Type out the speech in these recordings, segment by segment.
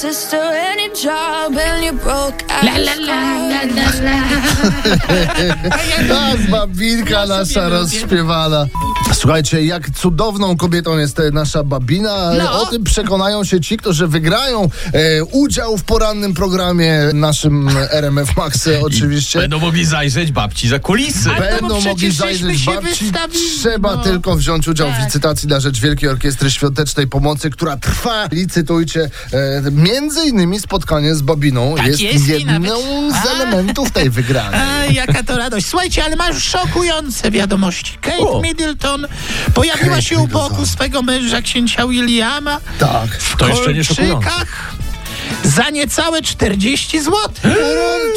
sister any job and you broke La la la la la la. Tak, babinka nasza rozśpiewana. Słuchajcie, jak cudowną kobietą jest e, nasza babina, ale No. o tym przekonają się ci, którzy wygrają e, udział w porannym programie naszym RMF Max e, oczywiście. Będą mogli zajrzeć babci za kulisy. Ale- no bo Będą mogli zajrzeć babci. wystawili, Trzeba no. tylko wziąć udział w Tak. licytacji na rzecz Wielkiej Orkiestry Świątecznej Pomocy, która trwa. Licytujcie. E, między innymi spotkanie z Babiną Tak jest, jest jedną nawet- z A. elementów tej wygranej. A, jaka to radość. Słuchajcie, ale masz szokujące wiadomości. Kate O. Middleton pojawiła Kate się u boku Middleton. swego męża, księcia Williama, Tak. w To jeszcze nie szokujące. Za niecałe 40 zł.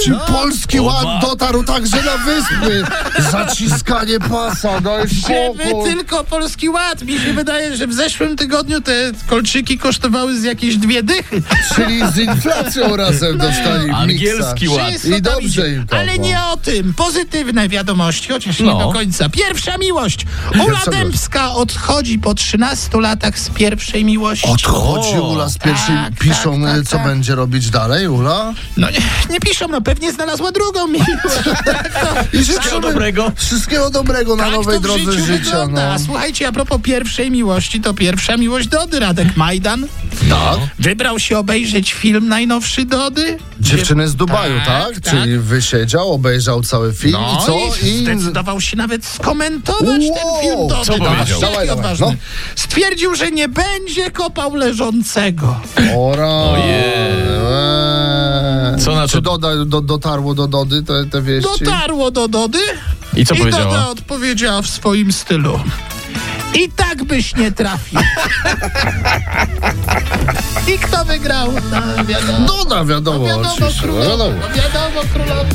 Czy polski ład dotarł także na wyspy? Zaciskanie pasa, daj Żeby spokój. tylko polski ład. Mi się wydaje, że w zeszłym tygodniu te kolczyki kosztowały z jakieś dwie dychy. Czyli z inflacją razem dostali Angielski miksa. ład. Wszystko I tam dobrze idzie. im poszło. Ale nie o tym. Pozytywne wiadomości, chociaż nie No. do końca. Pierwsza miłość. Ula Pierwsza Dębska odchodzi po 13 latach z pierwszej miłości. Odchodzi Ula z pierwszej. tak, Piszą, tak, tak, co tak. będzie robić dalej, Ula? No nie, nie piszą, no pewnie znalazła drugą miłość. I Wszystkiego życzymy dobrego. Wszystkiego dobrego na tak nowej to w drodze życiu życia. wygląda. No. A Słuchajcie, a propos pierwszej miłości, to pierwsza miłość Dody, Radek Majdan. Tak. Wybrał się obejrzeć film najnowszy Dody. Dziewczyny z Dubaju, tak? tak. Czyli wysiedział, obejrzał cały film No i co? i zdecydował się nawet skomentować Wow, ten film Dody. co Taki powiedział? Dawaj, dawaj, no. Stwierdził, że nie będzie kopał leżącego. Ora. Ojej. Eee. Co na Czy to- doda, do, dotarło do Dody te, te wieści? Dotarło do Dody I co i powiedziała? Doda odpowiedziała w swoim stylu. I tak byś nie trafił. I kto wygrał? No, wiadomo. Doda, wiadomo, Wiadomo, oczywiście. królowo. Wiadomo. Wiadomo, królowo.